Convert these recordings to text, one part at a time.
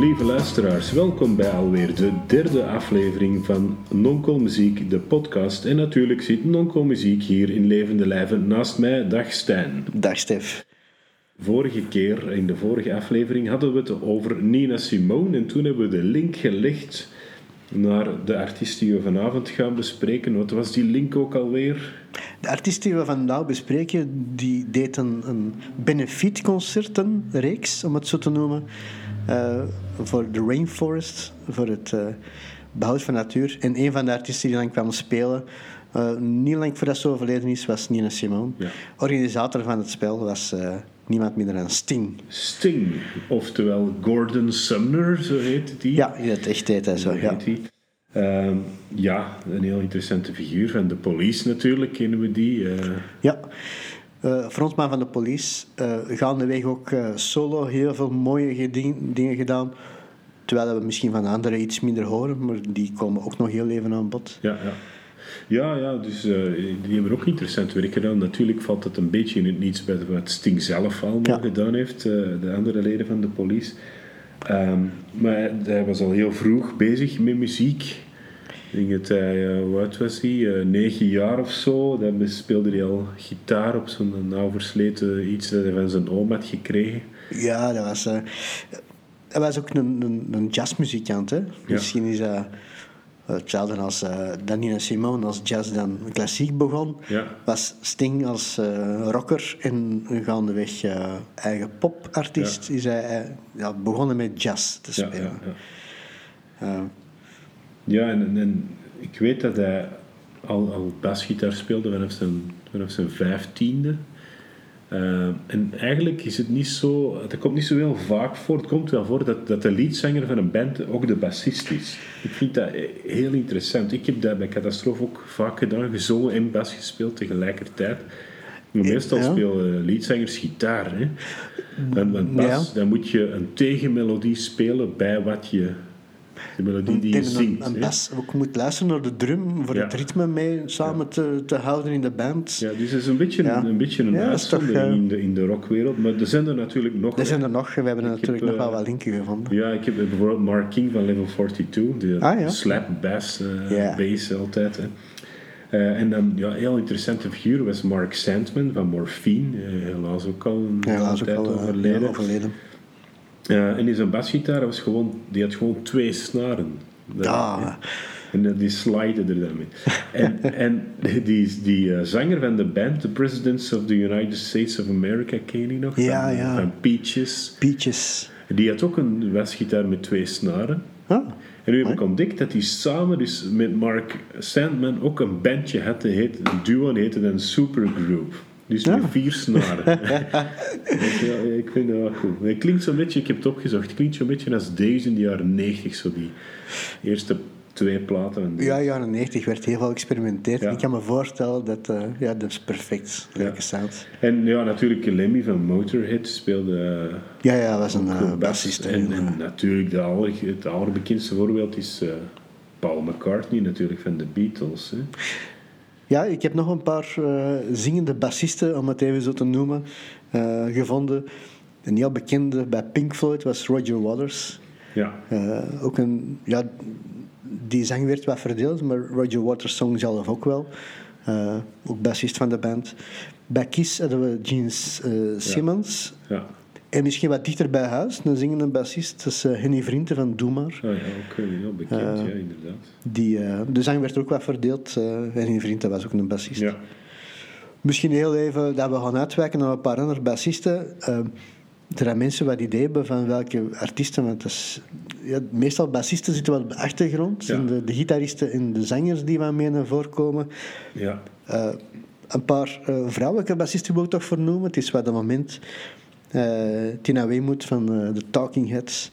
Lieve luisteraars, welkom bij alweer de derde aflevering van Nonkel Muziek, de podcast. En natuurlijk zit Nonkel Muziek hier in levende lijven naast mij. Dag Stijn. Dag Stef. Vorige keer, in de vorige aflevering, hadden we het over Nina Simone. En toen hebben we de link gelegd naar de artiest die we vanavond gaan bespreken. Wat was die link ook alweer? De artiest die we vandaag bespreken, die deed een, een benefietconcertenreeks, om het zo te noemen, voor de Rainforest, voor het uh, behoud van natuur. En een van de artiesten die dan kwam spelen, uh, niet lang voordat ze overleden is, was Nina Simone. Ja. Organisator van het spel was niemand minder dan Sting. Sting, oftewel Gordon Sumner, zo heet hij. Ja, in het echt heet hij zo, ja. Uh, ja, een heel interessante figuur. Van de police natuurlijk kennen we die. Uh. Ja, uh, frontman van de police. Uh, gaandeweg ook solo heel veel mooie dingen gedaan. Terwijl we misschien van de anderen iets minder horen, maar die komen ook nog heel even aan bod. Ja, ja. Ja, ja dus uh, die hebben ook interessant werk gedaan. Natuurlijk valt het een beetje in het niets bij wat Sting zelf allemaal gedaan heeft, uh, de andere leden van de police. Um, maar hij was al heel vroeg bezig met muziek. Ik denk dat hij, uh, hoe oud was hij? negen jaar of zo. Dan speelde hij al gitaar op zo'n nou versleten iets dat hij van zijn oom had gekregen. Ja, dat was... hij was ook een, een, een jazzmuzikant, hè? Misschien is hij Hetzelfde als uh, Danina Simone als jazz dan klassiek begon, ja. was Sting als uh, rocker en gaandeweg uh, eigen popartiest ja. is hij ja, begonnen met jazz te spelen. Ja, en, en, ik weet dat hij al, al basgitaar speelde vanaf zijn, vanaf zijn vijftiende. Uh, en eigenlijk is het niet zo, het komt niet zo heel vaak voor, het komt wel voor dat, dat de leadzanger van een band ook de bassist is. Ik vind dat heel interessant. Ik heb dat bij Catastrofe ook vaak gedaan, gezongen en bas gespeeld tegelijkertijd. meestal ja. spelen leadzangers gitaar. Hè? En, en bas, ja. dan moet je een tegenmelodie spelen bij wat je de melodie die je zingt. Een, bas, ook moet luisteren naar de drum voor het ritme mee samen te, te houden in de band. Ja, dus het is een beetje een, een, beetje een uitzondering in, de, in de rockwereld. Maar er zijn er natuurlijk nog. Er zijn er nog. We hebben er natuurlijk nog wel wat linken gevonden. Ja, ik heb bijvoorbeeld Mark King van Level 42. De ah, slap bass, uh, bass altijd. Hè. Uh, en dan, ja, heel interessante figuur was Mark Sandman van Morphine. Uh, helaas ook al een helaas tijd overleden. overleden. Uh, en die zijn basgitaar was gewoon, die had gewoon twee snaren. Ah. En die sliden er dan mee. En, en die, die uh, zanger van de band, The Presidents of the United States of America, ken je nog? Ja, van, ja. Van Peaches. Peaches. Die had ook een basgitaar met twee snaren. Ah. En nu heb ik ontdekt dat hij samen dus met Mark Sandman ook een bandje had, heet, een duo, die heette dan Supergroup. Dus met vier snaren. ja, ik vind dat wel goed. Het klinkt zo'n beetje, ik heb het opgezocht, het klinkt zo'n beetje als deze in de jaren 90, zo die eerste twee platen. Ja, jaren 90 werd heel veel geëxperimenteerd. Ik kan me voorstellen dat, uh, ja, dat is perfect. Leuke sound. En ja, natuurlijk Lemmy van Motorhead speelde... Uh, ja, ja, was een uh, bassist. En, en, natuurlijk, de aller, het allerbekendste voorbeeld is Paul McCartney natuurlijk van de Beatles. Hè. Ja, ik heb nog een paar uh, zingende bassisten, om het even zo te noemen, uh, gevonden. Een heel bekende bij Pink Floyd was Roger Waters. Ja. Uh, ook een, ja, die zang werd wat verdeeld, maar Roger Waters zong zelf ook wel. ook bassist van de band. Bij Kiss hadden we Gene Simmons. Ja. ja. En misschien wat dichter bij huis, een zingende bassist, dat is uh, Henny Vrienden van Doe Maar. Oh ja, ook uh, heel bekend, uh, ja, inderdaad. Die, de zang werd ook wat verdeeld. Henny Vrienden was ook een bassist. Ja. Misschien heel even dat we gaan uitwijken naar een paar andere bassisten. er zijn mensen wat idee hebben van welke artiesten, want dat is, ja, meestal bassisten zitten wel op de achtergrond. Ja. de, de gitaristen en de zangers die wat mee naar voren komen. Ja. een paar vrouwelijke bassisten wil ik toch vernoemen. Het is wat een moment uh, Tina Weymouth van de uh, Talking Heads.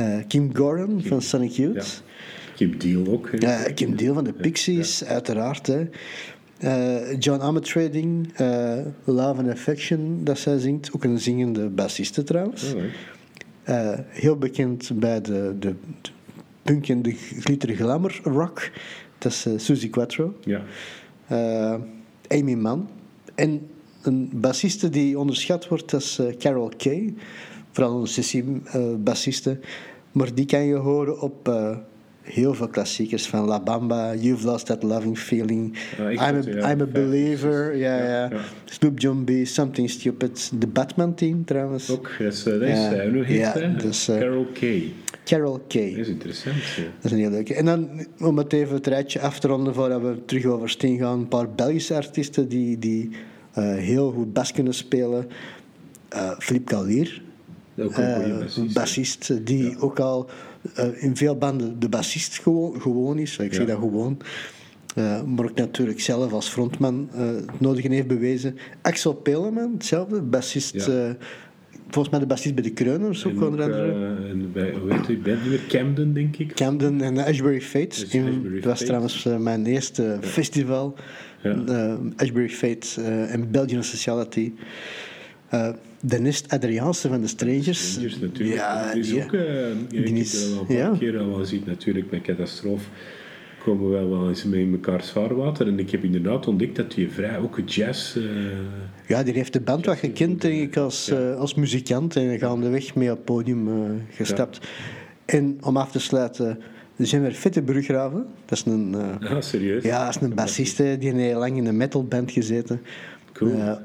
Uh, Kim Goran van Sonic Youth. Ja. Kim Deal ook. Hè? Kim Deal van de Pixies, ja. uiteraard. Hè. John Armatrading, Love and Affection, dat zij zingt. Ook een zingende bassiste trouwens. Oh, heel bekend bij de, de, de punk en de glitter glamour rock. Dat is Suzy Quattro. Ja. Amy Mann. En een bassiste die onderschat wordt, dat is uh, Carol Kay. Vooral een sessie-bassiste. Maar die kan je horen op uh, heel veel klassiekers van La Bamba, You've Lost That Loving Feeling, I'm, a, ja, I'm a Believer, ja, ja, ja. Snoop John B, Something Stupid, de Batman team trouwens. Ook, dat is, dat is hoe heet ja, dus, uh, Carol Kay. Carol K. Dat is interessant. Dat is een heel leuke. En dan, om het even het rijtje af te ronden voordat we terug over Sting gaan, een paar Belgische artiesten die, die heel goed bas kunnen spelen. Uh, Philippe Callier, ook een bassist, bassist die ook al in veel banden de bassist gewoon, gewoon is. Ik ja. zeg dat gewoon. Uh, maar ook natuurlijk zelf als frontman uh, het nodige heeft bewezen. Axel Peleman, hetzelfde, bassist. Ja. volgens mij de bassist bij de Kreuners ook onder andere. en bij, hoe heet weer Camden, denk ik. Camden en Ashbury Fate. dat was trouwens mijn eerste festival. Ashbury Fate en Belgian Sociality. Dennis Adriaanse van de Strangers. Strangers natuurlijk. Ja, die is ook... Uh, die is, al een paar keer al wel ziet natuurlijk met catastrofe komen we wel, wel eens mee in mekaars vaarwater. En ik heb inderdaad ontdekt dat hij vrij ook jazz... Uh, ja, die heeft de band wat gekend, denk ik, als, ja. uh, als muzikant. En gaandeweg mee op het podium uh, gestapt. Ja. En om af te sluiten... zijn we Fitte Bruggraven. Dat is een... ah, serieus? Ja, dat is een bassiste. Die heeft lang in een metalband gezeten. Cool. Ja.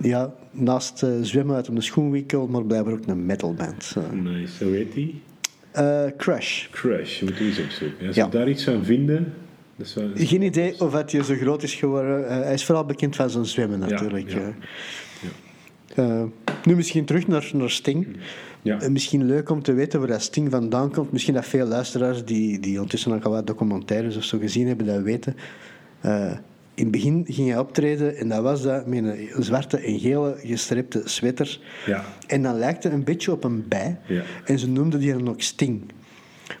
ja, naast uh, zwemmen uit een schoenwinkel, maar blijkbaar ook een metalband. Uh. Nice, hoe heet die? Uh, Crash. Crash, je moet eens opzoeken. Als ja. je daar iets van vinden... Dat wel, Geen idee of hij zo groot is geworden. hij is vooral bekend van zijn zwemmen natuurlijk. Ja, ja. Nu misschien terug naar, naar Sting. Ja. misschien leuk om te weten waar Sting vandaan komt. Misschien dat veel luisteraars die, die ondertussen ook al wat documentaires of zo gezien hebben, dat weten in het begin ging hij optreden en dat was dat met een zwarte en gele gestripte sweater. Ja. En dan lijkt een beetje op een bij. Ja. En ze noemden die dan ook Sting.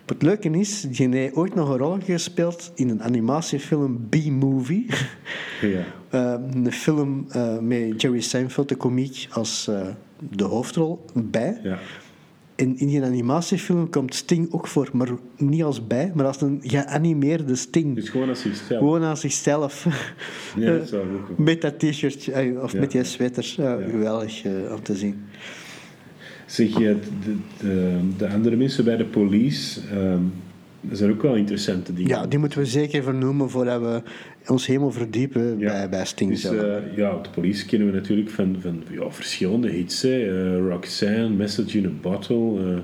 het leuke is, die heeft ooit nog een rol gespeeld in een animatiefilm B-Movie. Ja. Een film uh, met Jerry Seinfeld, de komiek, als uh, de hoofdrol bij. Ja. En in die animatiefilm komt Sting ook voor, maar niet als bij, maar als een geanimeerde Sting. Dus gewoon als zichzelf? Gewoon als zichzelf. Ja, dat zou ook Met dat t-shirtje, eh, of met die sweater. Ja, Geweldig uh, om te zien. Zeg je, de, de, de, andere mensen bij de police... Um, dat zijn ook wel interessante dingen. Ja, die moeten we zeker vernoemen voordat we ons helemaal verdiepen ja. bij, bij Sting dus, uh, ja, de police kennen we natuurlijk van, van ja, verschillende hits. Hè. Uh, Roxanne, Message in a Bottle. Uh,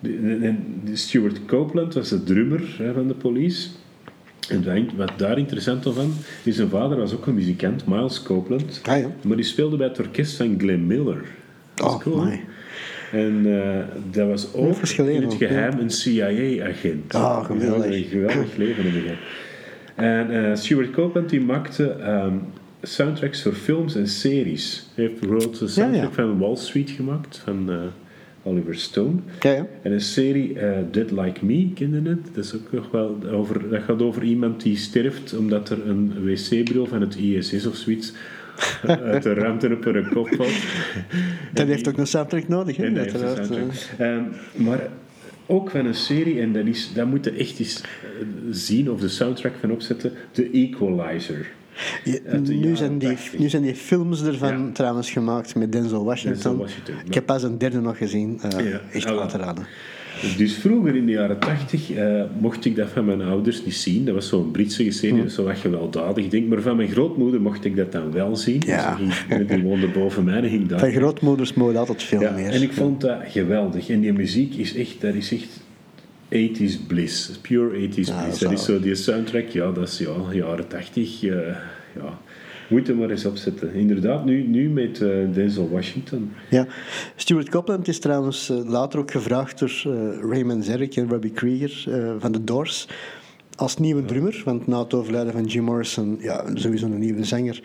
de, de Stuart Copeland was de drummer hè, van de police. En wat daar interessant van is, zijn vader was ook een muzikant, Miles Copeland. Ah, ja. Maar die speelde bij het orkest van Glenn Miller. Dat oh, cool. En uh, dat was ook in het geheim een CIA-agent. Ah, geweldig. Een geweldig leven in de En uh, Stuart Copeland die maakte um, soundtracks voor films en series. Hij heeft bijvoorbeeld de soundtrack ja, ja. van Wall Street gemaakt, van uh, Oliver Stone. Ja, en een serie Dead Like Me, kende het? Dat, is ook nog wel over, dat gaat over iemand die sterft omdat er een wc-bril van het ISS of zoiets uit de ruimte op een kop valt. Dat heeft ook een soundtrack nodig, hè? Um, maar ook van een serie, en dat, is, dat moet je echt eens zien of de soundtrack van opzetten, The Equalizer. Ja, nu, zijn die, nu zijn die films ervan ja. trouwens gemaakt met Denzel Washington. Denzel Washington Ik heb pas een derde nog gezien. Uh, ja. Echt aan te raden. Dus vroeger in de jaren tachtig uh, mocht ik dat van mijn ouders niet zien. Dat was zo'n Britse serie, mm. zo wat gewelddadig. Ik denk, maar van mijn grootmoeder mocht ik dat dan wel zien. Ja. Dus ging, die woonde boven mij en ging daar. Van grootmoeders mogen altijd veel ja, meer. En ik vond dat geweldig. En die muziek is echt, dat is echt 80s bliss. Pure 80s ja, bliss. Dat, dat is zo die soundtrack, ja, dat is ja, jaren 80. Uh, ja moet er maar eens opzetten. Inderdaad, nu, nu met uh, Denzel Washington. Ja, Stuart Copeland is trouwens uh, later ook gevraagd door uh, Raymond Zerk en Robbie Krieger van The Doors als nieuwe drummer. Want na het overlijden van Jim Morrison, ja, sowieso een nieuwe zanger.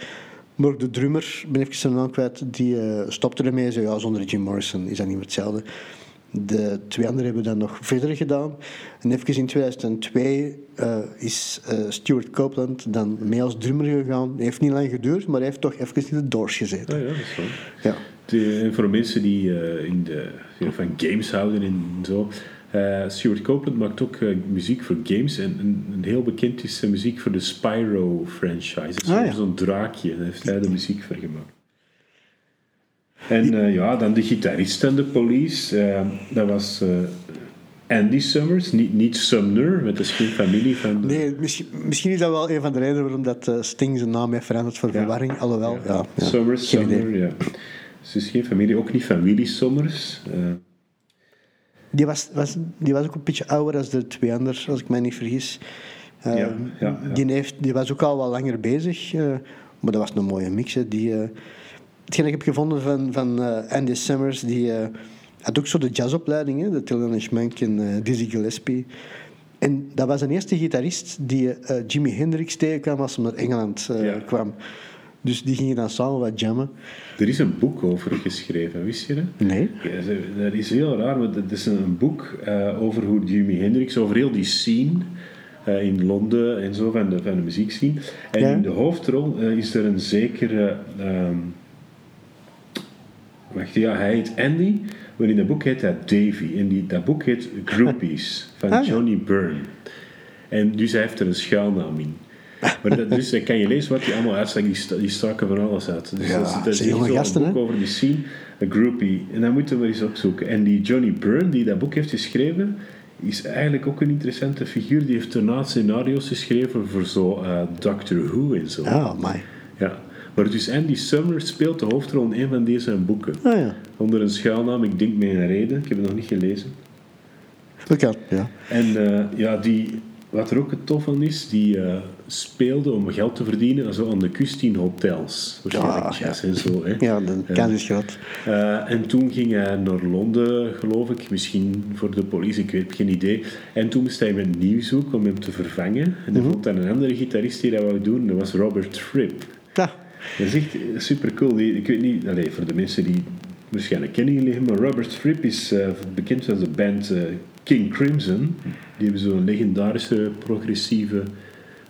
Maar de drummer, ben even zijn naam kwijt, die stopte ermee. Zo, ja, zonder Jim Morrison is dat niet meer hetzelfde. De twee anderen hebben dat nog verder gedaan. En even in 2002 uh, is uh, Stuart Copeland dan mee als drummer gegaan. Het heeft niet lang geduurd, maar hij heeft toch even in de doors gezeten. Oh ja, dat is wel. Ja. De, en voor mensen die uh, in de, van games houden en zo. Stuart Copeland maakt ook muziek voor games. En, en, en heel bekend is zijn muziek voor de Spyro franchise. Ah, ja. Zo'n draakje. Daar heeft hij de muziek voor gemaakt. En uh, ja, dan de gitarist en de police. Uh, dat was uh, Andy Summers, niet, niet Sumner, met de familie van... Nee, misschien, misschien is dat wel een van de redenen waarom dat, Sting zijn naam heeft veranderd voor verwarring. Alhoewel, ja. ja, Summers, Sumner, ja. Dus geen familie, ook niet familie Summers. Uh. Die, was, was, die was ook een beetje ouder dan de twee anders, als ik mij niet vergis. Ja, ja, Die, heeft, die was ook al wat langer bezig, maar dat was een mooie mix. Hè. Die, hetgeen ik heb gevonden van, van Andy Summers, die had ook zo de jazzopleiding, hè, de Thelonious Monk en uh, Dizzy Gillespie. En dat was de eerste gitarist die Jimi Hendrix tegenkwam als hij naar Engeland kwam. Dus die gingen dan samen wat jammen. Er is een boek over geschreven, wist je dat? Nee. Ja, dat is heel raar, want het is een boek over hoe Jimi Hendrix, over heel die scene in Londen en zo van de, van de muziekscene. En in de hoofdrol is er een zekere... Um, wacht, ja, hij heet Andy... Maar in dat boek heet dat Davy. En die, dat boek heet Groupies van ah, Johnny Byrne. En dus hij heeft er een schuilnaam in. Maar dat, dus dan kan je lezen wat hij allemaal uitzegt. Die, die staken van alles uit. Dus ja, dat, is een gasten, boek over die scene. Een groupie. En dan moeten we eens opzoeken. En die Johnny Byrne, die dat boek heeft geschreven, is eigenlijk ook een interessante figuur. Die heeft daarna scenario's geschreven voor zo uh, Doctor Who en zo. Oh, my. Ja. Maar dus Andy Summer speelt de hoofdrol in een van deze boeken. Ah, ja. Onder een schuilnaam, ik denk een reden. Ik heb het nog niet gelezen. Oké, ja. En uh, ja, die, wat er ook het tof van is, die uh, speelde om geld te verdienen zo aan de kust in hotels. Waarschijnlijk ja, jazz en zo. Hè. Ja, de kans is groot. Uh, en toen ging hij naar Londen, geloof ik. Misschien voor de politie, ik heb geen idee. En toen moest hij met nieuw zoeken om hem te vervangen. En hij mm -hmm. vond dan een andere gitarist die dat wou doen. Dat was Robert Fripp. Ja. Dat is echt super cool. Ik weet niet, allez, voor de mensen die waarschijnlijk kennen jullie maar Robert Fripp is uh, bekend als de band uh, King Crimson. Die hebben zo'n legendarische progressieve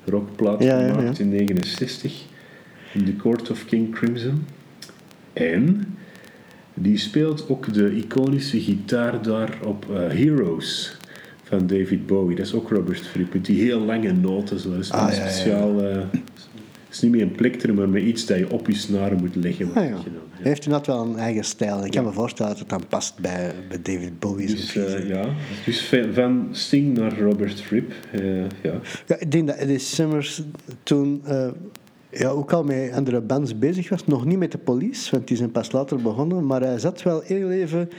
rockplaat ja, gemaakt ja, ja. in 1969. In The Court of King Crimson. En die speelt ook de iconische gitaar daar op uh, Heroes van David Bowie. Dat is ook Robert Fripp. Die heel lange noten, zo. Dat is ah, speciaal het is niet meer een plektrum, maar met iets dat je op je snaren moet leggen. Ah, ja. Heeft inderdaad wel een eigen stijl. Ik kan me voorstellen dat het dan past bij, bij David Bowie. Dus, uh, ja, dus van Sting naar Robert Fripp. Uh, ja. ja, ik denk dat Eddie Summers toen uh, ja, ook al met andere bands bezig was. Nog niet met de police, want die zijn pas later begonnen. Maar hij zat wel heel even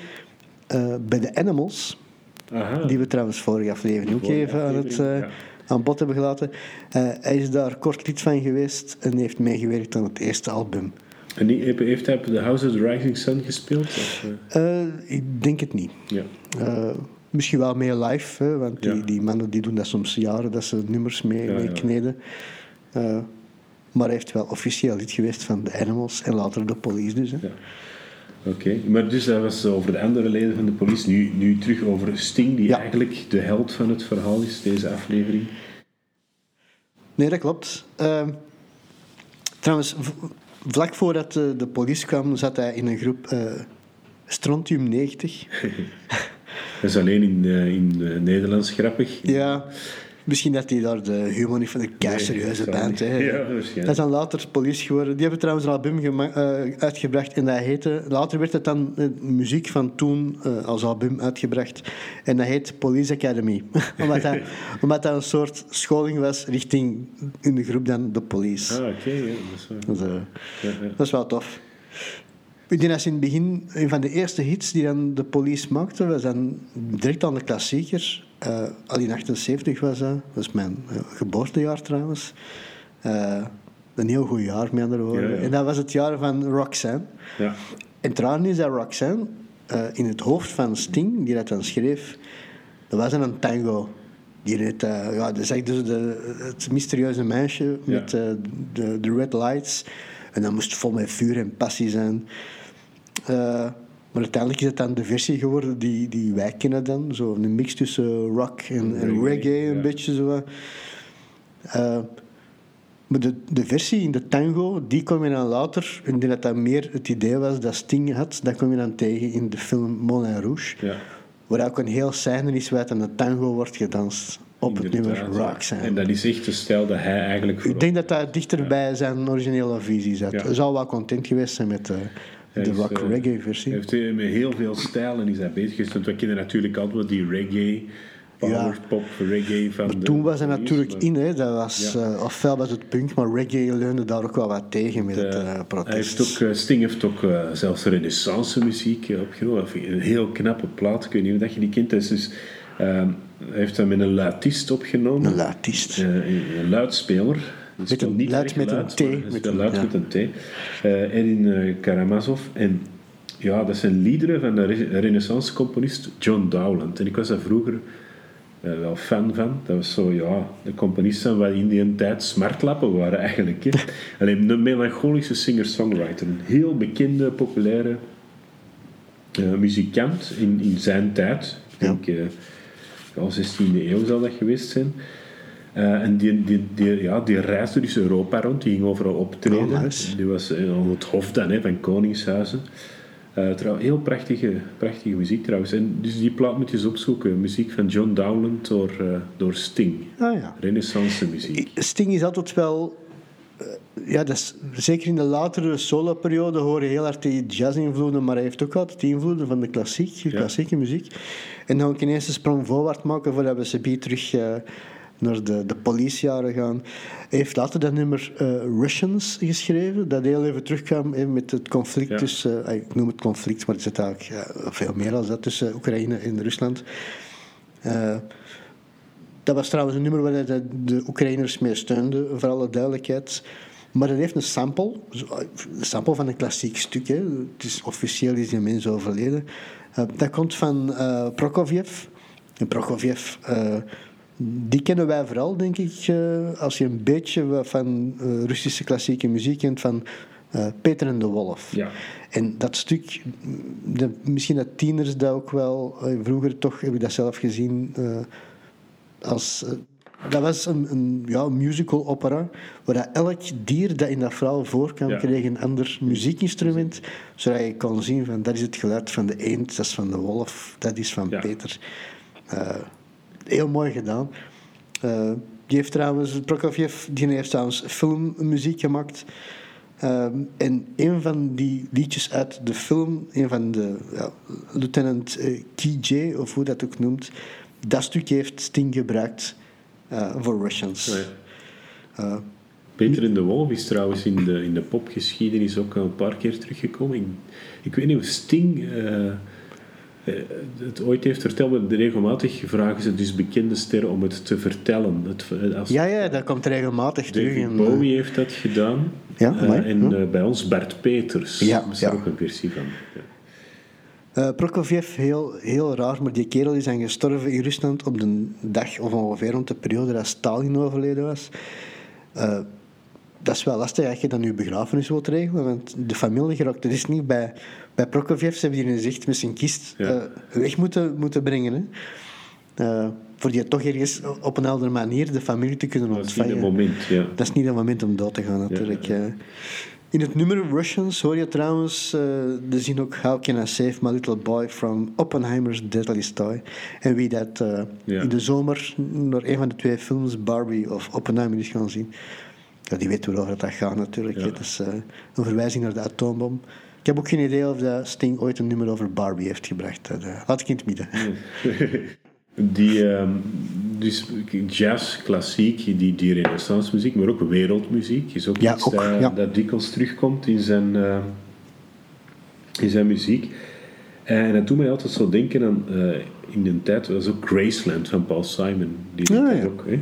bij de Animals. Aha. Die we trouwens vorige aflevering ook even aan het aan bod hebben gelaten. Uh, hij is daar kort lid van geweest en heeft meegewerkt aan het eerste album. En die, heeft hij The House of the Rising Sun gespeeld? Of? Uh, ik denk het niet. Ja. Uh, misschien wel meer live, hè, want die, die mannen die doen dat soms jaren, dat ze nummers mee, mee kneden. maar hij heeft wel officieel lid geweest van The Animals en later de Police dus. Hè. Oké, maar dus dat was over de andere leden van de politie. Nu, nu terug over Sting, die eigenlijk de held van het verhaal is, deze aflevering. Nee, dat klopt. Uh, trouwens, vlak voordat de, de politie kwam, zat hij in een groep uh, Strontium 90. dat is alleen in, uh, in Nederlands grappig. Ja. Misschien dat hij daar de humor niet van de kei serieuze nee, band. Hè. Ja, dat is dan later police geworden. Die hebben trouwens een album uh, uitgebracht en dat heette... Later werd het dan uh, muziek van toen uh, als album uitgebracht. En dat heet Police Academy. omdat, dat, omdat dat een soort scholing was richting in de groep dan de police. Ah, oké. ja, dat, is wel... ja, ja. dat is wel tof. Ik denk dat in het begin, een van de eerste hits die dan de police maakte, was dan direct aan de klassiekers. Uh, al in 78 was dat. Dat is mijn uh, geboortejaar trouwens. Uh, een heel goed jaar, met andere woorden. En dat was het jaar van Roxanne. Ja. En trouwens is dat Roxanne in het hoofd van Sting, die dat dan schreef, dat was een tango. Die reed, ja, dat is echt dus de, het mysterieuze meisje met de, de red lights. En dat moest vol met vuur en passie zijn. Maar uiteindelijk is het dan de versie geworden die, die wij kennen dan. Zo een mix tussen rock en, en reggae, een beetje zo. Uh, maar de, de versie in de tango, die kom je dan later, en dat dat meer het idee was dat Sting had, dat kom je dan tegen in de film Moulin Rouge. Ja. Waar ook een heel scène is waar aan de tango wordt gedanst op het nummer Rock zijn. En dat is echt de stijl dat hij eigenlijk... Ik denk dat dat dichter bij zijn originele visie zat. Hij zou wel content geweest zijn met... Uh, de rock reggae versie. Hij heeft met heel veel stijl en is hij bezig. Want we kennen natuurlijk altijd die reggae power pop, reggae van maar toen was hij natuurlijk in, hè. Dat was, ja. uh, ofwel was het punk, maar reggae leunde daar ook wel wat tegen met het uh, protest. Hij heeft ook, Sting heeft ook uh, zelfs renaissance muziek opgenomen. Een heel knappe plaat, ik weet niet of je die kent. Dus, dus hij heeft hem met een luidist opgenomen. Een luidist. een luidspeler. Met een niet luid met een T. Met een luid met een T. Erin Karamazov. En ja, dat zijn liederen van de renaissance-componist John Dowland. En ik was daar vroeger uh, wel fan van. Dat was zo, ja, de componisten wat in die tijd smartlappen waren eigenlijk. Hè. Alleen een melancholische singer-songwriter. Een heel bekende, populaire uh, muzikant in, in zijn tijd. Ik denk, uh, ja, 16e eeuw zal dat geweest zijn. En die, die, die, ja, die reisde dus Europa rond, die ging overal optreden. Oh, nice. Die was aan het hof dan, hè, van Koningshuizen. Uh, trouw, heel prachtige, prachtige muziek trouwens. En dus die plaat moet je eens opzoeken. Muziek van John Dowland door, uh, door Sting. Ah, ja. Renaissance muziek. Sting is altijd wel... Uh, ja, dat is, zeker in de latere solo-periode horen heel hard die jazz-invloeden, maar hij heeft ook altijd die invloeden van de klassiek, ja. klassieke muziek. En dan ik ineens een sprong voorwaarts maken voordat we ze terug naar de, de politiejaren gaan. Hij heeft later dat nummer uh, Russians geschreven, dat heel even terugkwam even met het conflict tussen, uh, ik noem het conflict, maar het zit eigenlijk ja, veel meer dan dat, tussen Oekraïne en Rusland. Uh, dat was trouwens een nummer waar hij de, de Oekraïners mee steunde, voor alle duidelijkheid. Maar dat heeft een sample, een sample van een klassiek stuk. Hè. Het is officieel is die mens overleden. dat komt van Prokofjev. En Prokofjev die kennen wij vooral, denk ik, uh, als je een beetje van uh, Russische klassieke muziek kent, van uh, Peter en de Wolf. Ja. En dat stuk, de, misschien dat tieners dat ook wel, vroeger toch heb ik dat zelf gezien, als, dat was een, een ja, musical opera, waar elk dier dat in dat verhaal voorkwam, ja. kreeg een ander muziekinstrument, zodat je kon zien van dat is het geluid van de eend, dat is van de wolf, dat is van ja. Peter heel mooi gedaan. Uh, die heeft trouwens, Prokofjev, die heeft trouwens filmmuziek gemaakt. Uh, en een van die liedjes uit de film, een van de ja, Lieutenant uh, KJ, of hoe dat ook noemt, dat stuk heeft Sting gebruikt uh, voor Russians. Ja. Peter in de Wolf is trouwens in de, in de popgeschiedenis ook een paar keer teruggekomen. Ik, ik weet niet of Sting eh, het ooit heeft verteld, regelmatig vragen ze dus bekende sterren om het te vertellen. Het, eh, als, ja, ja, dat komt regelmatig terug. David Bowie heeft dat gedaan. Ja, uh, en bij ons Bert Peters. Ja, is er ook een versie van. Ja. Prokofjev, heel, heel raar, maar die kerel is dan gestorven in Rusland op de dag of ongeveer rond de periode dat Stalin overleden was dat is wel lastig als je dan je begrafenis wilt regelen, want de familie is niet bij, bij Prokofjev, ze hebben hier gezegd met zijn kist uh, weg moeten, moeten brengen. Hè. Uh, voor die toch ergens op een andere manier de familie te kunnen ontvangen. Dat is niet het moment, ja. Dat is niet het moment om dood te gaan, natuurlijk. Ja, ja. In het nummer Russians hoor je trouwens uh, de zin ook How can I save my little boy from Oppenheimer's Deadly Toy. En wie dat in de zomer naar een van de twee films, Barbie of Oppenheimer, is gaan zien, ja, die weet waarover dat gaat natuurlijk. Ja. Het is uh, een verwijzing naar de atoombom. Ik heb ook geen idee of dat Sting ooit een nummer over Barbie heeft gebracht. Dat uh, laat ik in het midden. die um, dus jazz, klassiek, die, die renaissance muziek, maar ook wereldmuziek is ook ja, iets ook, dat, ja. dat dikwijls terugkomt in zijn, uh, in zijn muziek. En dat doet mij altijd zo denken aan, in de tijd, dat was ook Graceland van Paul Simon. Die Ah, dat ook. Hè.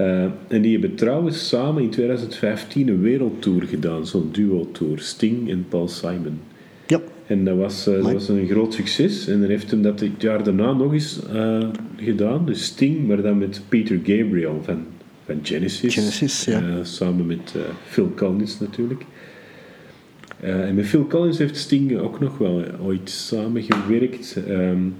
Uh, en die hebben trouwens samen in 2015 een wereldtour gedaan, zo'n duo-tour, Sting en Paul Simon. Ja. En dat was, uh, dat was een groot succes. En dan heeft hem dat het jaar daarna nog eens uh, gedaan, dus Sting, maar dan met Peter Gabriel van, van Genesis. Genesis, ja. samen met Phil Collins natuurlijk. en met Phil Collins heeft Sting ook nog wel ooit samengewerkt. Um,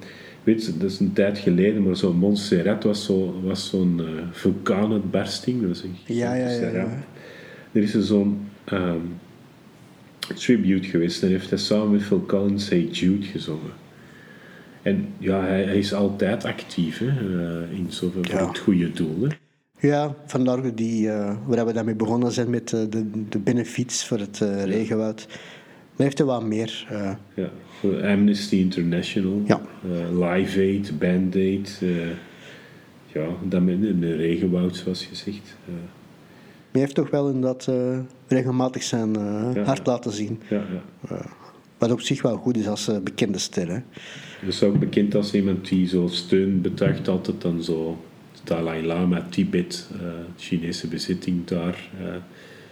weet je, dat is een tijd geleden, maar zo'n Montserrat was zo'n was zo'n uh, vulkaanuitbarsting. Dat een ja, ja, ja, ja, Er is er zo'n um, tribute geweest en heeft hij samen met Collins Hey Jude gezongen. En ja, hij, hij is altijd actief hè, uh, in zoveel ja. het goede doel. Hè. Ja, vandaar die, uh, waar we daarmee begonnen zijn met de, de benefiets voor het regenwoud. Heeft er wat meer. Uh, ja, Amnesty International, ja. Live Aid, Band Aid. ja, dan met een regenwoud, zoals gezegd. Maar hij heeft toch wel in dat regelmatig zijn hart laten zien. Ja, ja. wat op zich wel goed is als bekende ster. Hè. is ook bekend als iemand die zo steun betuigt altijd dan zo Dalai Lama, Tibet, uh, Chinese bezitting daar. Uh,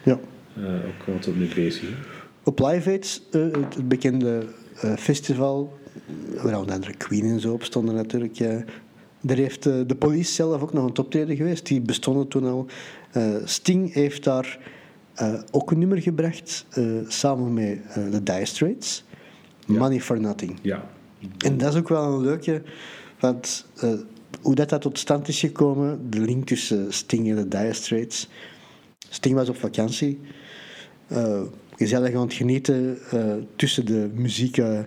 ja. Uh, ook altijd mee bezig. Op Live Aid, het bekende festival, waar onder andere Queen en zo op stonden natuurlijk. Ja. Daar heeft de police zelf ook nog een optreden geweest. Die bestonden toen al. Sting heeft daar ook een nummer gebracht, samen met de Dire Straits. Money for Nothing. Ja. En dat is ook wel een leuke, want hoe dat, dat tot stand is gekomen, de link tussen Sting en de Dire Straits. Sting was op vakantie. Uh, gezellig aan het genieten uh, tussen de muziek, uh,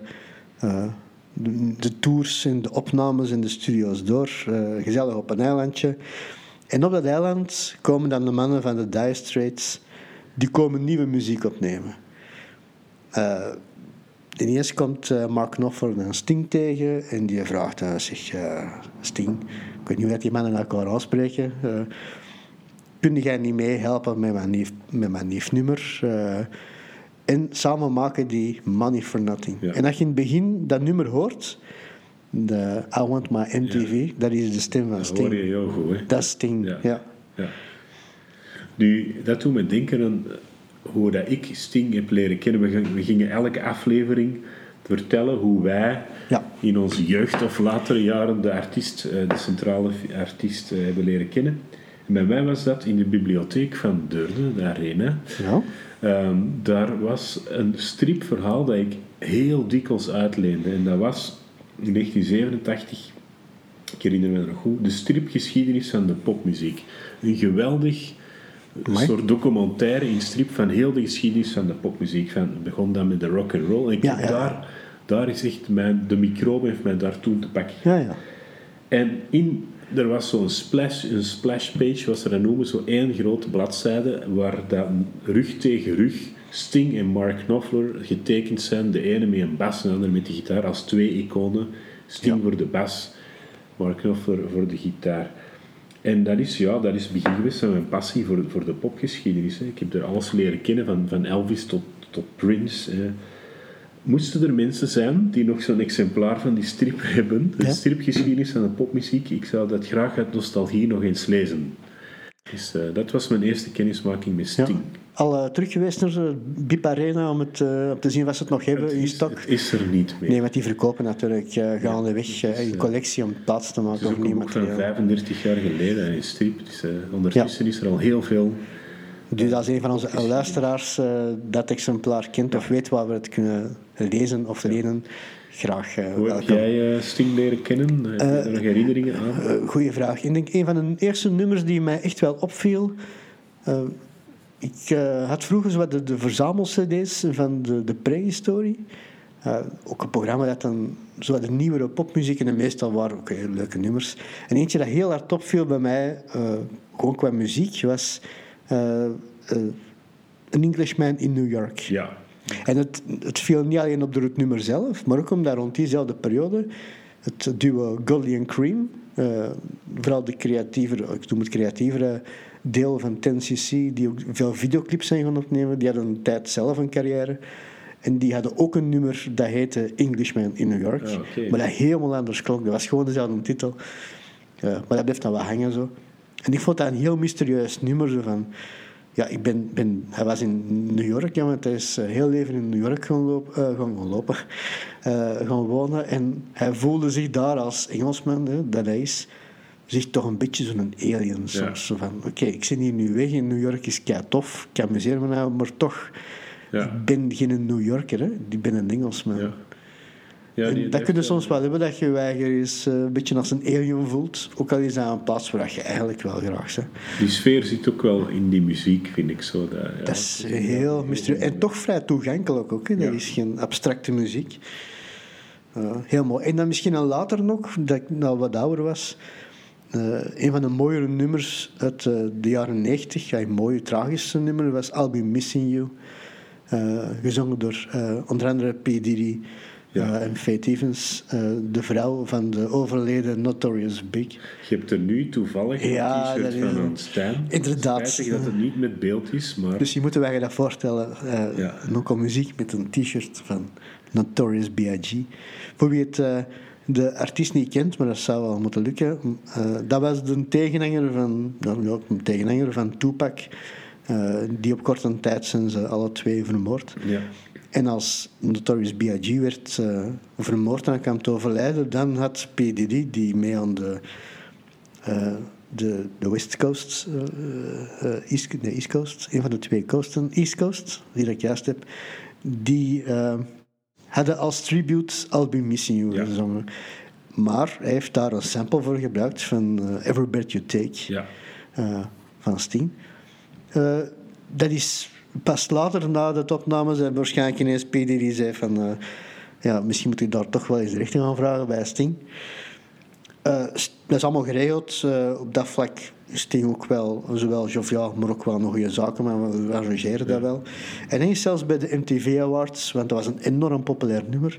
de, de, tours en de opnames en de studio's door. gezellig op een eilandje. En op dat eiland komen dan de mannen van de Dire Straits, die komen nieuwe muziek opnemen. Ineens komt uh, Mark Knopfler een Sting tegen en die vraagt uh, zich, uh, Sting, ik weet niet hoe die mannen elkaar aanspreken, kun jij niet meehelpen met mijn, nieuw, met mijn? En samen maken die Money for Nothing. En als je in het begin dat nummer hoort, de I Want My MTV, dat is de stem van Sting. Dat hoor je heel goed, hè? Dat is Sting, ja. ja. Nu, dat doet me denken aan hoe dat ik Sting heb leren kennen. We gingen elke aflevering vertellen hoe wij in onze jeugd of latere jaren de artiest, eh, de centrale artiest, eh, hebben leren kennen. En bij mij was dat in de bibliotheek van Deurne, de Arena. Ja. Ehm, daar was een stripverhaal dat ik heel dikwijls uitleende. En dat was in 1987, ik herinner me nog goed, de stripgeschiedenis van de popmuziek. Een geweldig soort documentaire in strip van heel de geschiedenis van de popmuziek. Van, het begon dan met de rock and roll. En ik ja, Daar, daar is echt mijn, de microbe heeft mij daar toen te pakken. Ja, ja. En in, er was zo'n splash, een splash page, was er dan noemen, zo één grote bladzijde waar dan rug tegen rug Sting en Mark Knopfler getekend zijn. De ene met een bas en de andere met de gitaar als twee iconen. Sting voor de bas, Mark Knopfler voor de gitaar. En dat is, ja, dat is begin geweest van mijn passie voor, voor de popgeschiedenis. Hè. Ik heb er alles leren kennen, van, van Elvis tot, tot Prince. Hè. Moesten er mensen zijn die nog zo'n exemplaar van die strip hebben, de stripgeschiedenis van de popmuziek, ik zou dat graag uit nostalgie nog eens lezen. Dus uh, dat was mijn eerste kennismaking met Sting. Ja. Al uh, terug geweest naar de Bip Arena om, het, uh, om te zien wat ze het nog hebben het in stok? Het is er niet meer. Nee, want die verkopen natuurlijk gaandeweg uh, in collectie om plaats te maken. Het is ook van 35 jaar geleden in strip. Dus, ondertussen is er al heel veel... Dus als een van onze luisteraars dat exemplaar kent of weet waar we het kunnen lezen of lenen, graag uh, Hoe heb jij uh, Sting leren kennen? Heb je er nog herinneringen aan? goeie vraag. Ik denk een van de eerste nummers die mij echt wel opviel... Ik had vroeger zo de, de verzamel-cd's van de, de prehistorie. Uh, ook een programma dat dan zo de nieuwere popmuziek en meestal waren ook heel leuke nummers. En eentje dat heel hard opviel bij mij, uh, gewoon qua muziek, was An Englishman in New York. Ja. En het, het viel niet alleen op het nummer zelf, maar ook omdat rond diezelfde periode het duo Goldie and Cream, vooral de creatievere, ik noem het creatievere deel van 10cc, die ook veel videoclips zijn gaan opnemen. Die hadden een tijd zelf een carrière. En die hadden ook een nummer dat heette Englishman in New York. Ah, maar dat helemaal anders klonk. Dat was gewoon dezelfde titel. maar dat bleef dan wel hangen zo. En ik vond dat een heel mysterieus nummer. Zo van, ja, ik ben, ben, hij was in New York, ja, want hij is eh, heel leven in New York gaan, loop, uh, gaan, lopen, uh, gaan wonen. En hij voelde zich daar als Engelsman, hè, dat hij is zich toch een beetje zo'n alien soms. Zo van, oké, ik zit hier nu weg in New York, is kei tof, ik amuseer me nou, maar toch, ja. ik ben geen New Yorker, hè. ik ben een Engelsman. Ja. Ja, die, dat kun je soms wel hebben, dat je je eens uh, een beetje als een alien voelt. Ook al is dat een plaats waar je eigenlijk wel graag bent. Die sfeer zit ook wel in die muziek, vind ik zo. Dat, ja. dat is heel mysterieus. En toch vrij toegankelijk ook. Hè. Dat is geen abstracte muziek. Uh, heel mooi. En dan misschien al later nog, dat ik nou wat ouder was... Uh, een van de mooiere nummers uit uh, de jaren 90, ja, een mooie tragische nummer, was I'll Be Missing You. gezongen door onder andere P. Diddy en Faith Evans, de vrouw van de overleden Notorious Big. Je hebt er nu toevallig ja, een t-shirt van ontstaan. Inderdaad. Spijtig dat het niet met beeld is, maar... Dus je moet je dat voorstellen. ja. Ook muziek met een t-shirt van Notorious B.I.G. Voor wie het de artiest niet kent, maar dat zou wel moeten lukken. Uh, dat was de tegenhanger van, nou, ja, een tegenhanger van Tupac. Uh, die op korte tijd zijn ze alle twee vermoord. Ja. En als Notorious B.I.G. werd uh, vermoord en kwam te overlijden, dan had P. Diddy, die mee aan de, de, de West Coast, East, de East Coast, een van de twee coasten, East Coast, die ik juist heb, die hadden als tribute I'll Be Missing You gezongen. Maar hij heeft daar een sample voor gebruikt van uh, Every Breath You Take ja. uh, van Sting. Uh, dat is pas later na de opnames en waarschijnlijk ineens PD die zei van ja, misschien moet ik daar toch wel eens richting gaan vragen bij Sting. dat is allemaal geregeld. op dat vlak Sting ook wel, zowel joviaal, maar ook wel nog goede zaken, maar we arrangeren dat wel. En eens zelfs bij de MTV Awards, want dat was een enorm populair nummer,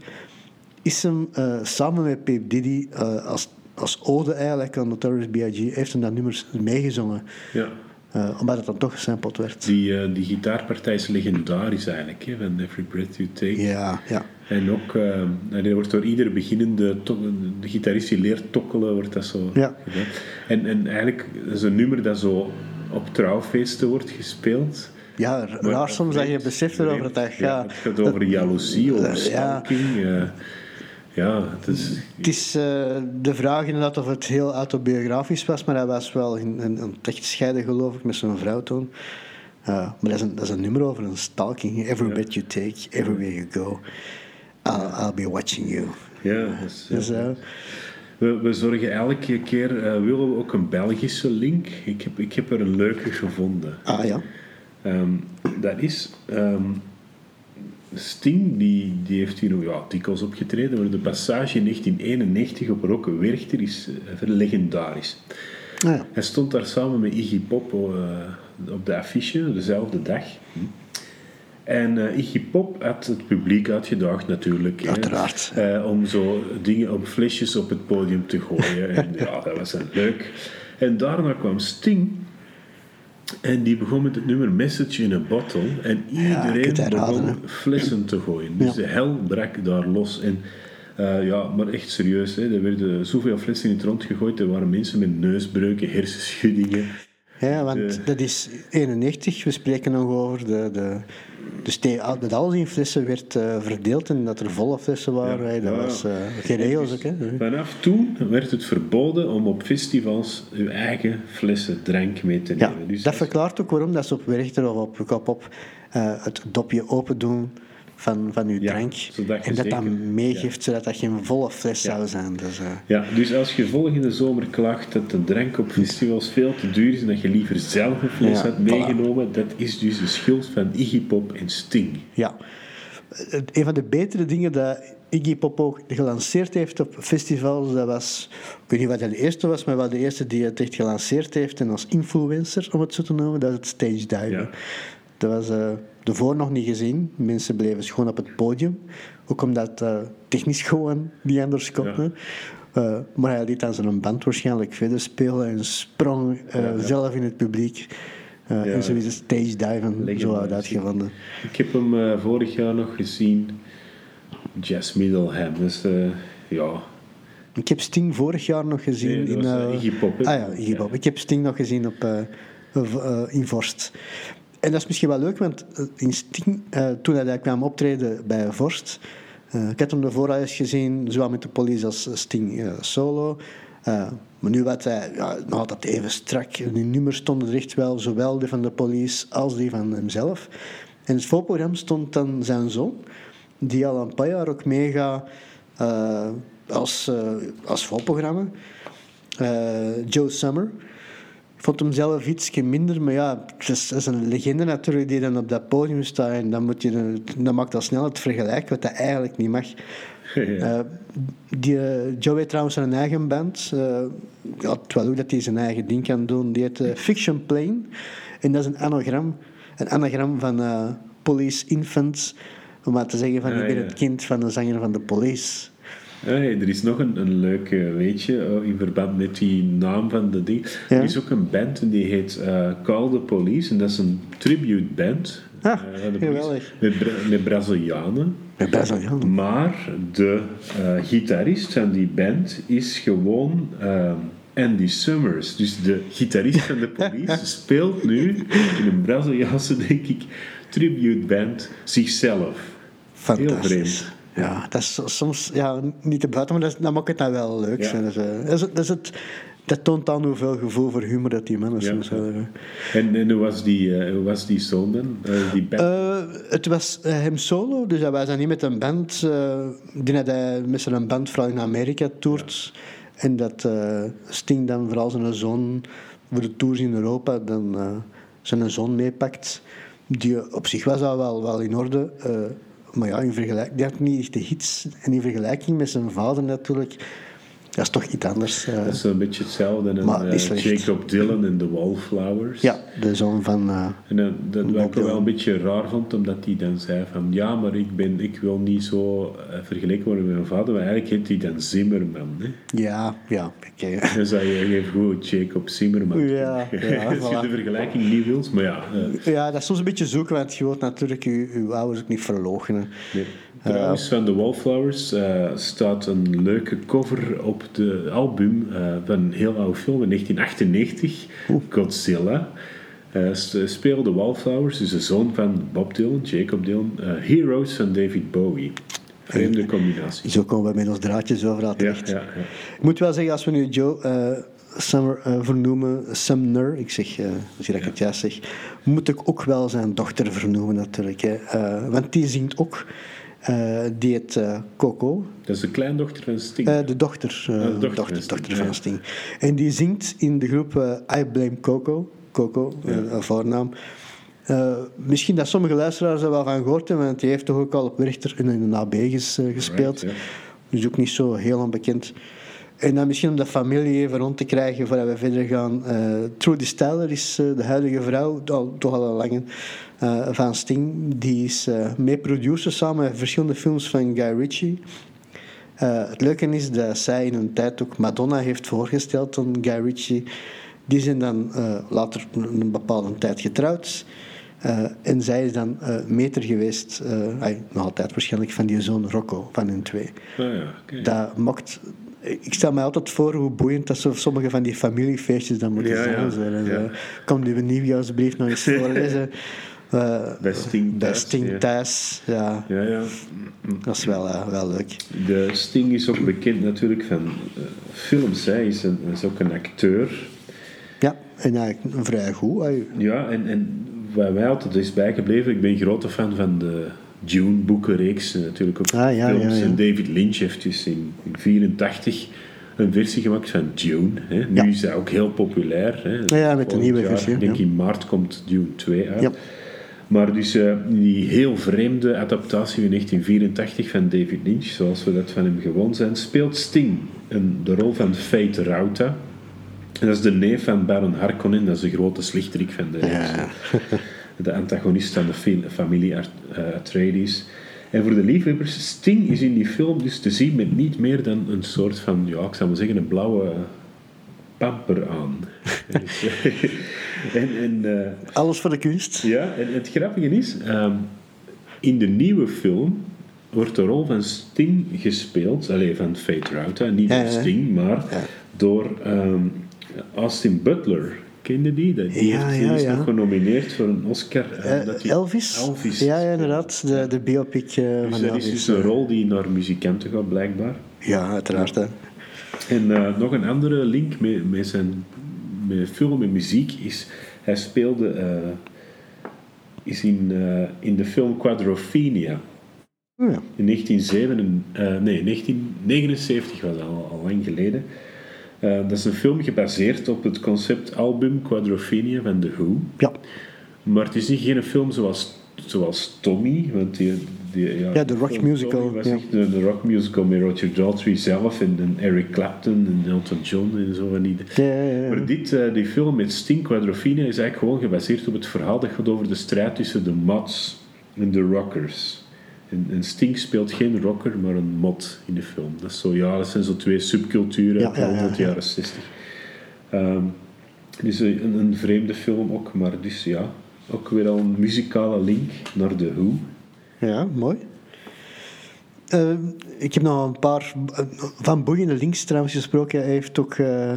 is hem uh, samen met Peep Diddy als, als ode eigenlijk aan Notorious B.I.G. heeft hem dat nummer meegezongen. Ja. Uh, omdat het dan toch gesampled werd. Die, die gitaarpartij is legendarisch eigenlijk, hè, van Every Breath You Take. Ja, ja. En ook, uh, dat wordt door iedere beginnende de gitarist die leert tokkelen, wordt dat zo ja. gedaan. En, en eigenlijk is een nummer dat zo op trouwfeesten wordt gespeeld. Ja, raar soms dat je beseft erover dat ja, Het gaat over jaloezie, over stalking. Ja. Ja, het is... Het is uh, de vraag inderdaad of het heel autobiografisch was, maar hij was wel een, een scheiden geloof ik met zijn vrouw toen. Uh, maar dat is, een, dat is een nummer over een stalking. Every ja. bit you take, everywhere you go. I'll, I'll be watching you. Ja, dus, uh, we, we, zorgen elke keer, willen we ook een Belgische link. Ik heb, ik heb er een leuke gevonden. Ah ja. Um, dat is um, Sting, die, die heeft hier ja, dikwijls opgetreden, maar de passage in 1991 op Rokke Werchter is uh, legendarisch. Ah, ja. Hij stond daar samen met Iggy Pop op de affiche, dezelfde dag. Hm. En uh, Iggy Pop had het publiek uitgedaagd natuurlijk. Uiteraard. Hè, uh, om zo dingen op flesjes op het podium te gooien. en ja, dat was een leuk. En daarna kwam Sting. En die begon met het nummer Message in a Bottle. En iedereen ja, begon flessen te gooien. Dus ja. de hel brak daar los. En uh, ja, maar echt serieus. Hè. Er werden zoveel flessen in het rond gegooid. Er waren mensen met neusbreuken, hersenschuddingen. Ja, want dat is 91. We spreken nog over de, de dus dat alles in flessen werd uh, verdeeld en dat er volle flessen waren. Ja, dat ja. was uh, geen regels ook. Hè. Vanaf toen werd het verboden om op festivals uw eigen flessen drank mee te nemen. Ja, dus dat verklaart ook waarom dat ze op Werchter of op Kop op uh, het dopje open doen van, van uw drank. en dat dat meegeeft, zodat dat geen volle fles zou zijn. Dus, uh... Ja, dus als je volgende zomer klaagt dat de drank op festivals veel te duur is en dat je liever zelf een fles had meegenomen, voilà. dat is dus de schuld van Iggy Pop en Sting. Ja. Een van de betere dingen dat Iggy Pop ook gelanceerd heeft op festivals, dat was, ik weet niet wat hij de eerste was, maar wel de eerste die het echt gelanceerd heeft en als influencer, om het zo te noemen, dat is het stage diven. Ja. Dat was uh, ervoor nog niet gezien. Mensen bleven gewoon op het podium. Ook omdat uh, technisch gewoon niet anders kon. Uh, maar hij liet dan zijn band waarschijnlijk verder spelen en sprong ja, ja. zelf in het publiek. En zo is het stage diven zo uitgevonden. Ik heb hem vorig jaar nog gezien. Jazz Middleham. Dus ja, ik heb Sting vorig jaar nog gezien nee, in... Uh, Iggy Pop. Ah ja, Iggy Pop. Ik heb Sting nog gezien op, uh, in Vorst. En dat is misschien wel leuk, want eh, in Sting, uh, toen hij kwam optreden bij Vorst, uh, ik had hem ervoor al eens gezien, zowel met de police als Sting solo. maar nu werd hij ja, nog altijd even strak. Die nummers stonden er echt wel, zowel die van de police als die van hemzelf. En het voorprogramma stond dan zijn zoon, die al een paar jaar ook meegaat als, als voorprogramma. Joe Summer. Ik vond hem zelf ietsje minder, maar ja, het is, is, een legende natuurlijk die dan op dat podium staat. En dan, moet je, dan maakt dat snel het vergelijken, wat dat eigenlijk niet mag. Ja. Uh, die, uh, Joe heeft trouwens een eigen band. Uh, ja, terwijl dat hij zijn eigen ding kan doen. Die heet Fiction Plane. En dat is een anagram, een anagram van Police Infant. Om maar te zeggen van, ik ben het kind van de zanger van de Police. Hey, er is nog een, een leuk weetje oh, in verband met die naam van de ding. Er is ook een band en die heet uh, Call the Police en dat is een tribute band. Ah, uh, met, met Brazilianen. Met Brazilianen. Maar de uh, gitarist van die band is gewoon Andy Summers. Dus de gitarist van de Police speelt nu in een Braziliaanse, denk ik, tribute band zichzelf. Fantastisch. Heel vreemd. Ja, dat is soms ja, niet te buiten, maar dat, dat maakt het dan wel leuk. Ja. Dat, is, dat, is, het, dat toont dan hoeveel gevoel voor humor dat die mannen soms hebben. En, en hoe, was die, uh, hoe was die zoon dan? Uh, die band? Uh, het was hem solo, dus hij was dan niet met een band. denk dat hij met zijn band vooral in Amerika toert. En dat Sting dan vooral zijn zoon voor de tours in Europa dan zijn zoon meepakt. Die op zich was al wel, wel in orde. Maar ja, in vergelijking, die had niet echt de hits. En in vergelijking met zijn vader natuurlijk dat is toch iets anders. Uh, dat is een beetje hetzelfde. als uh, Jacob Dylan in The Wallflowers. Ja, de zoon van. Uh, en dat, dat wat ik wel een beetje raar vond, omdat hij dan zei: van ja, maar ik, ben, ik wil niet zo vergeleken worden met mijn vader, maar eigenlijk heet hij dan Zimmerman. Hè? Ja, ja. Okay. Dan zou je even goed Jacob Zimmerman. Ja, ja, Als je de vergelijking niet wilt, maar ja. ja, dat is soms een beetje zoeken, want je wilt natuurlijk je, je ouders ook niet verloochenen. Nee. Trouwens, van The Wallflowers staat een leuke cover op de album uh, van een heel oude film in 1998, Godzilla. Uh, speelde Wallflowers, dus de zoon van Bob Dylan, Jacob Dylan, Heroes van David Bowie. Vreemde combinatie. Zo komen we met ons draadjes overal terecht. Ja, ja, ja. Ik moet wel zeggen, als we nu Joe Summer vernoemen, Sumner, ik zeg, als je dat ik het juist zeg, moet ik ook wel zijn dochter vernoemen natuurlijk. Hè. want die zingt ook uh, die heet uh, Coco. Dat is de kleindochter van Sting? Uh, de dochter, uh, de dochter, dochter, van, dochter van Sting. En die zingt in de groep I Blame Coco. Coco, ja. een voornaam. misschien dat sommige luisteraars er wel van gehoord hebben, want die heeft toch ook al op Richter in een AB gespeeld. Right, Dus ook niet zo heel onbekend. En dan misschien om de familie even rond te krijgen voordat we verder gaan. Uh, Trudy Steller is de huidige vrouw, al, toch al een lange uh, van Sting. Die is uh, mee producer samen met verschillende films van Guy Ritchie. Uh, het leuke is dat zij in een tijd ook Madonna heeft voorgesteld aan Guy Ritchie. Die zijn dan later een bepaalde tijd getrouwd. en zij is dan meter geweest, nog altijd waarschijnlijk, van die zoon Rocco van hun twee. Oh ja, okay. Dat mocht ik stel me altijd voor hoe boeiend dat sommige van die familiefeestjes dan moeten ja, zijn. Ja, ja. Kom die nieuwjaarsbrief nog eens voorlezen. Uh, bij Sting thuis. Sting thuis, ja. ja. ja. Dat is wel, uh, wel leuk. De Sting is ook bekend natuurlijk van uh, films. Hij is, een, is ook een acteur. Ja, en eigenlijk vrij goed. Ja, en, en wat mij altijd is bijgebleven, ik ben grote fan van de Dune-boekenreeks. Natuurlijk ook ah, ja, films. Ja, en David Lynch heeft dus in 1984 een versie gemaakt van Dune. Hè. Nu is hij ook heel populair. Hè. Ja, met de nieuwe jaar, versie. Ik denk in maart komt Dune 2 uit. Maar dus uh, die heel vreemde adaptatie in 1984 van David Lynch, zoals we dat van hem gewoon zijn, speelt Sting een, de rol van Fate Rauta. En dat is de neef van Baron Harkonnen, dat is de grote slichterik van de ja. de antagonist van de familie eh, Atreides. En voor de liefhebbers, Sting is in die film dus te zien met niet meer dan een soort van, ja, ik zou maar zeggen, een blauwe pamper aan. en, en, uh, Alles voor de kunst. Ja, en het grappige is, um, in de nieuwe film wordt de rol van Sting gespeeld, alleen van Fate Rauta, niet door Sting, maar door um, Austin Butler. Kende die? Dat? Die, ja, heeft, ja, is ja. nog genomineerd voor een Oscar. Uh, dat Elvis? Elvis. Ja, inderdaad. De, de biopic uh, dus van dat Elvis. is dus een rol die naar muzikanten gaat, blijkbaar. Ja, uiteraard. Hè. En uh, nog een andere link met, met zijn met film en muziek is... Hij speelde is in, in de film Quadrophenia. Oh. In 1907, nee, 1979 was dat al, al lang geleden. Uh, dat is een film gebaseerd op het conceptalbum Quadrophenia van The Who. Ja. Maar het is niet geen film zoals, zoals Tommy, want die, die, ja, ja, de rock musical. Was ja. de, de rock musical met Roger Daltrey zelf en, en Eric Clapton en Elton John en zo van die. Ja. Maar dit, uh, die film met Sting Quadrophenia is eigenlijk gewoon gebaseerd op het verhaal dat gaat over de strijd tussen de mods in The Rockers. En, Sting speelt geen rocker, maar een mod in de film. Dat, is zo, ja, dat zijn zo twee subculturen uit de jaren 60. Um, het is een, een, vreemde film ook, maar dus ja, ook weer al een muzikale link naar de Who. Ja, mooi. Uh, ik heb nog een paar van boeiende links trouwens gesproken. Hij heeft ook uh,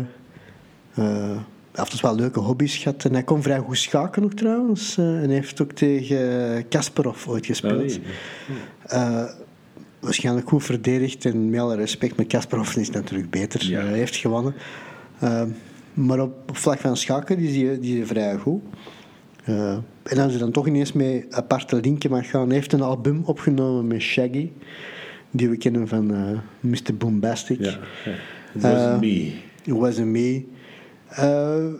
uh, heeft wel leuke hobby's gehad. En hij kon vrij goed schaken nog trouwens. en hij heeft ook tegen Kasparov ooit gespeeld. Ah, waarschijnlijk goed verdedigd en met alle respect. Maar Kasparov is natuurlijk beter. hij heeft gewonnen. maar op, op vlak van schaken is hij, die is vrij goed. en als je dan toch ineens mee aparte linken mag gaan, hij heeft een album opgenomen met Shaggy die we kennen van eh, Mr. Bombastic. Ja, It wasn't me. It wasn't me. Uh,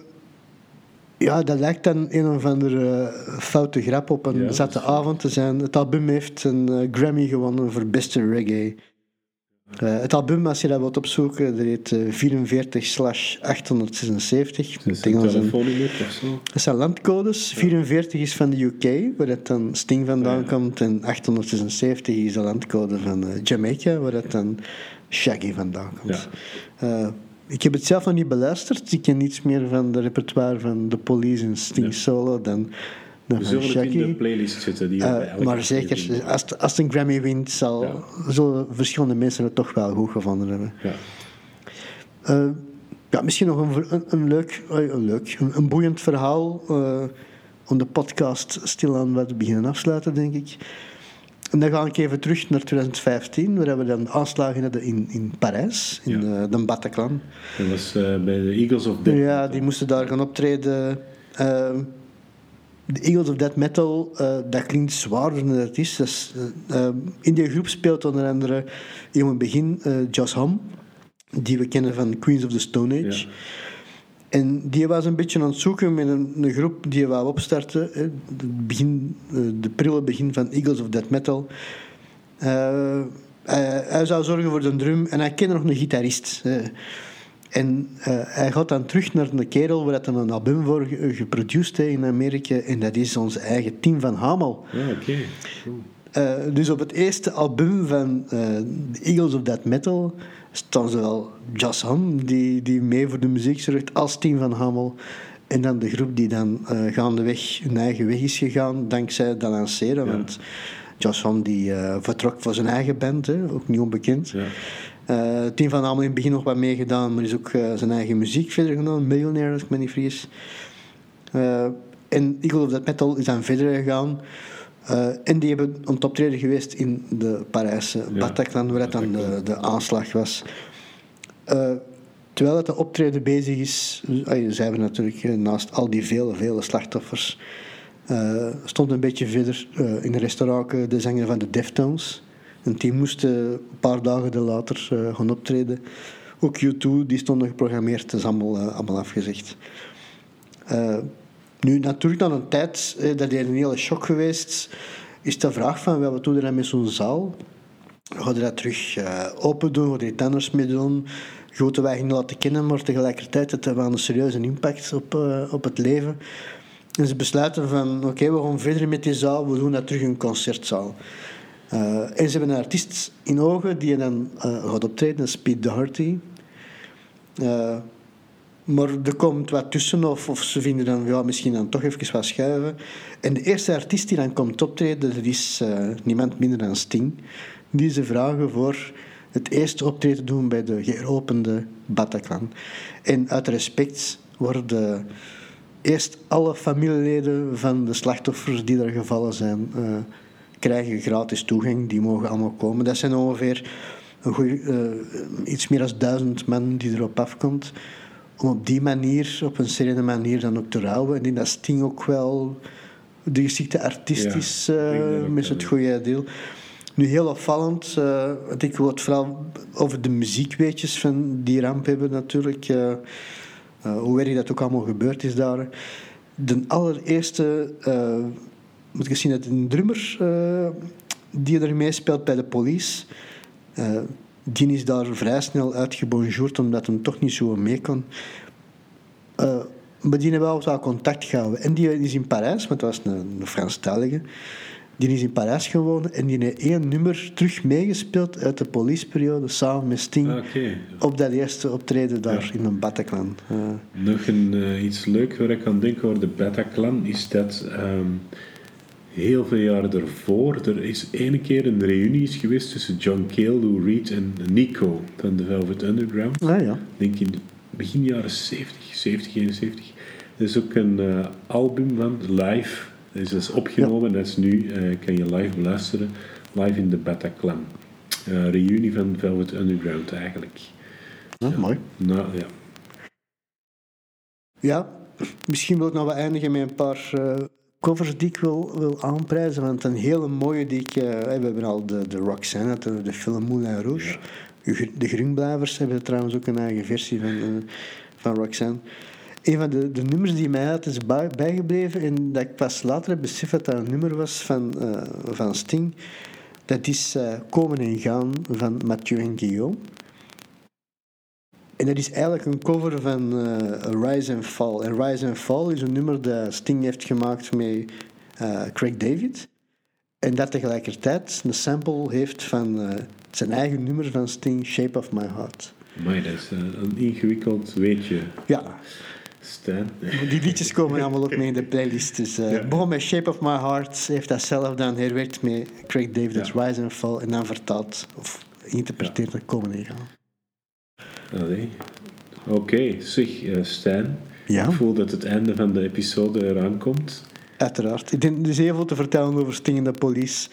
ja, dat lijkt dan een of andere foute grap op een ja, avond te zijn. Het album heeft een Grammy gewonnen voor beste reggae. Uh, het album, als je dat wilt opzoeken, dat heet uh, 44 slash 876. Dat is een telefoonnummer of zo? Dat zijn landcodes. 44 is van de UK, waar het dan Sting vandaan komt. En 876 is de landcode van uh, Jamaica, waar het dan Shaggy vandaan komt. Ik heb het zelf nog niet beluisterd. Ik ken niets meer van de repertoire van The Police en Sting Solo dan we zullen het in de playlist zetten. Die uh, maar zeker, als, als het een Grammy wint, zal, ja. zullen verschillende mensen het toch wel goed gevonden hebben. Ja. Uh, ja, misschien nog een, een, een leuk, een, leuk een, een, boeiend verhaal om de podcast stilaan wat te beginnen afsluiten, denk ik. En dan ga ik even terug naar 2015, waar we dan aanslagen hadden in, in Parijs, in ja. de Bataclan. Dat was bij de Eagles of Death. Ja, die moesten daar gaan optreden de Eagles of Death Metal, uh, dat klinkt zwaarder dan het is. Dus, in die groep speelt onder andere in het begin Josh Homme, die we kennen van Queens of the Stone Age. En die was een beetje aan het zoeken met een, een groep die wou opstarten. Hè, begin, de prille begin van Eagles of Death Metal. hij zou zorgen voor de drum en hij kende nog een gitarist. En uh, hij gaat dan terug naar de kerel waar hij een album voor geproduceerd heeft in Amerika. En dat is onze eigen Tim van Hamel. Ja, oké. Okay. Uh, dus op het eerste album van The Eagles of That Metal staan zowel Joss Ham, die, die mee voor de muziek zorgt, als Tim van Hamel. En dan de groep die dan uh, gaandeweg hun eigen weg is gegaan, dankzij dat lanceren. Ja. Want Joss Ham die, vertrok voor zijn eigen band, hè, ook niet onbekend. Ja. Uh, Tim van Amel in het begin nog wat meegedaan, maar is ook zijn eigen muziek verder gedaan. Millionaire, als ik me niet vergis. En Eagle of That Metal is dan verder gegaan. En die hebben een optreden geweest in de Parijse ja, Bataclan, waar dan de, de aanslag was. terwijl het de optreden bezig is, ze hebben natuurlijk naast al die vele, vele slachtoffers, stond een beetje verder in een restaurant de zanger van de Deftones. En die moesten een paar dagen later gaan optreden. Ook U2, die stonden geprogrammeerd, dat is allemaal, allemaal afgezegd. Nu, natuurlijk, na een tijd, dat is een hele shock geweest, is de vraag van, wat doen we dan met zo'n zaal? Gaan we dat terug open doen? Gaan we er anders mee doen? Grote gingen laten kennen, maar tegelijkertijd het wel een serieuze impact op, op het leven. En ze besluiten van, oké, we gaan verder met die zaal, we doen dat terug een concertzaal. En ze hebben een artiest in ogen die dan gaat optreden, dat is Doherty. Maar er komt wat tussen, of, ze vinden dan ja, misschien dan toch even wat schuiven. En de eerste artiest die dan komt optreden, dat is niemand minder dan Sting. Die ze vragen voor het eerste optreden doen bij de geopende Bataclan. En uit respect worden eerst alle familieleden van de slachtoffers die er gevallen zijn krijgen gratis toegang. Die mogen allemaal komen. Dat zijn ongeveer een uh, iets meer dan duizend man die erop afkomt. Om op die manier, op een serene manier, dan ook te rouwen. En in dat Sting ook wel de geschikte artistisch ja, uh, met het goede deel. Nu heel opvallend, uh, want ik wil het vooral over de muziekweetjes van die ramp hebben natuurlijk. Uh, hoe erg dat ook allemaal gebeurd is daar. De allereerste moet ik zien dat een drummer die er meespeelt bij de police, die is daar vrij snel uitgebonjourd omdat hem toch niet zo mee kon. Uh, maar die hebben wel contact gehouden. En die is in Parijs, want dat was een, een Franstalige. Die is in Parijs gewoond en die heeft één nummer terug meegespeeld uit de policeperiode samen met Sting. Ah, Op dat eerste optreden daar in een Bataclan. Uh. Nog een, uh, iets leuk waar ik aan denk over de Bataclan is dat um, heel veel jaren daarvoor er is ene keer een reunie geweest tussen John Cale, Lou Reed en Nico van de Velvet Underground. Ah ja. Denk in begin jaren 70, 70, 71. Er is ook een uh, album van live is dus opgenomen. Ja. Dat is nu, uh, kan je live beluisteren. Live in de Bataclan. Uh, reunie van Velvet Underground eigenlijk. Ja. mooi. Nou, ja. Ja, misschien wil ik nog wel eindigen met een paar covers die ik wil, wil aanprijzen. Want een hele mooie die ik... we hebben al de, de Roxanne, de, de film Moulin Rouge. Ja. De Groenblijvers hebben trouwens ook een eigen versie van, van Roxanne een van de, de nummers die mij uit is bijgebleven en dat ik pas later heb beseft dat dat een nummer was van, uh, van Sting, dat is Komen en Gaan van Mathieu en Guillaume. En dat is eigenlijk een cover van uh, Rise and Fall. En Rise and Fall is een nummer dat Sting heeft gemaakt met Craig David. En dat tegelijkertijd een sample heeft van zijn eigen nummer van Sting, Shape of My Heart. Maar dat is een ingewikkeld weetje. Ja. Die liedjes komen allemaal ook mee in de playlist. Dus, uh, ja. Begon met Shape of My Heart, heeft dat zelf dan herwerkt met Craig David's ja. Rise and Fall en dan vertaald of geïnterpreteerd naar Komen en Gaan. Allee. Oké, okay. zeg uh, Stijn. Ja? Ik voel dat het einde van de episode eraan komt. Uiteraard. Ik denk, er is heel veel te vertellen over Stingende Police.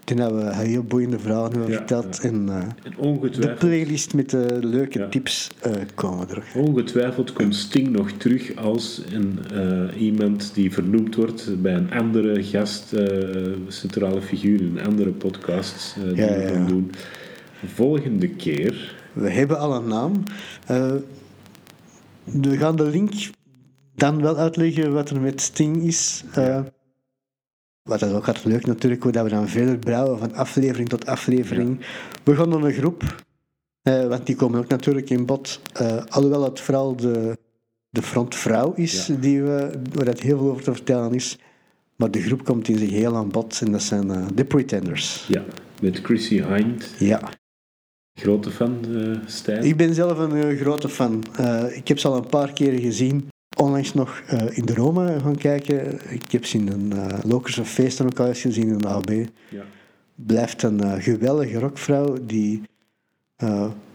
Ik denk dat we heel boeiende hebben ja, verteld. Ja. En, uh, de playlist met de leuke ja. tips uh, komen terug. Ongetwijfeld komt Sting nog terug als een, iemand die vernoemd wordt bij een andere gast, centrale figuur in een andere podcast die we gaan doen. Volgende keer. We hebben al een naam. we gaan de link dan wel uitleggen wat er met Sting is. Wat is ook gaat leuk natuurlijk, hoe dat we dan verder brouwen van aflevering tot aflevering. Ja. We gaan dan een groep, eh, want die komen ook natuurlijk in bod. Alhoewel het vooral de, de frontvrouw is, ja. die we, waar het heel veel over te vertellen is. Maar de groep komt in zich heel aan bod en dat zijn The Pretenders. Ja, met Chrissy Hind. Ja. Grote fan, uh, Stijn? Ik ben zelf een grote fan. ik heb ze al een paar keren gezien onlangs nog in de Roma gaan kijken. Ik heb ze in een Lokerse feesten ook al eens gezien in de AB. Ja. Blijft een geweldige rockvrouw die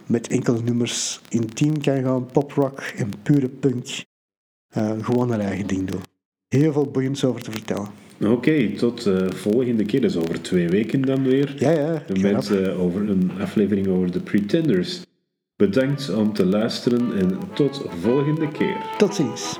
met enkele nummers intiem kan gaan, poprock en pure punk. gewoon haar eigen ding doen. Heel veel boeiends over te vertellen. Oké, okay, tot de volgende keer. Dus over twee weken dan weer. Ja, ja. Met over een aflevering over de Pretenders. Bedankt om te luisteren en tot volgende keer. Tot ziens.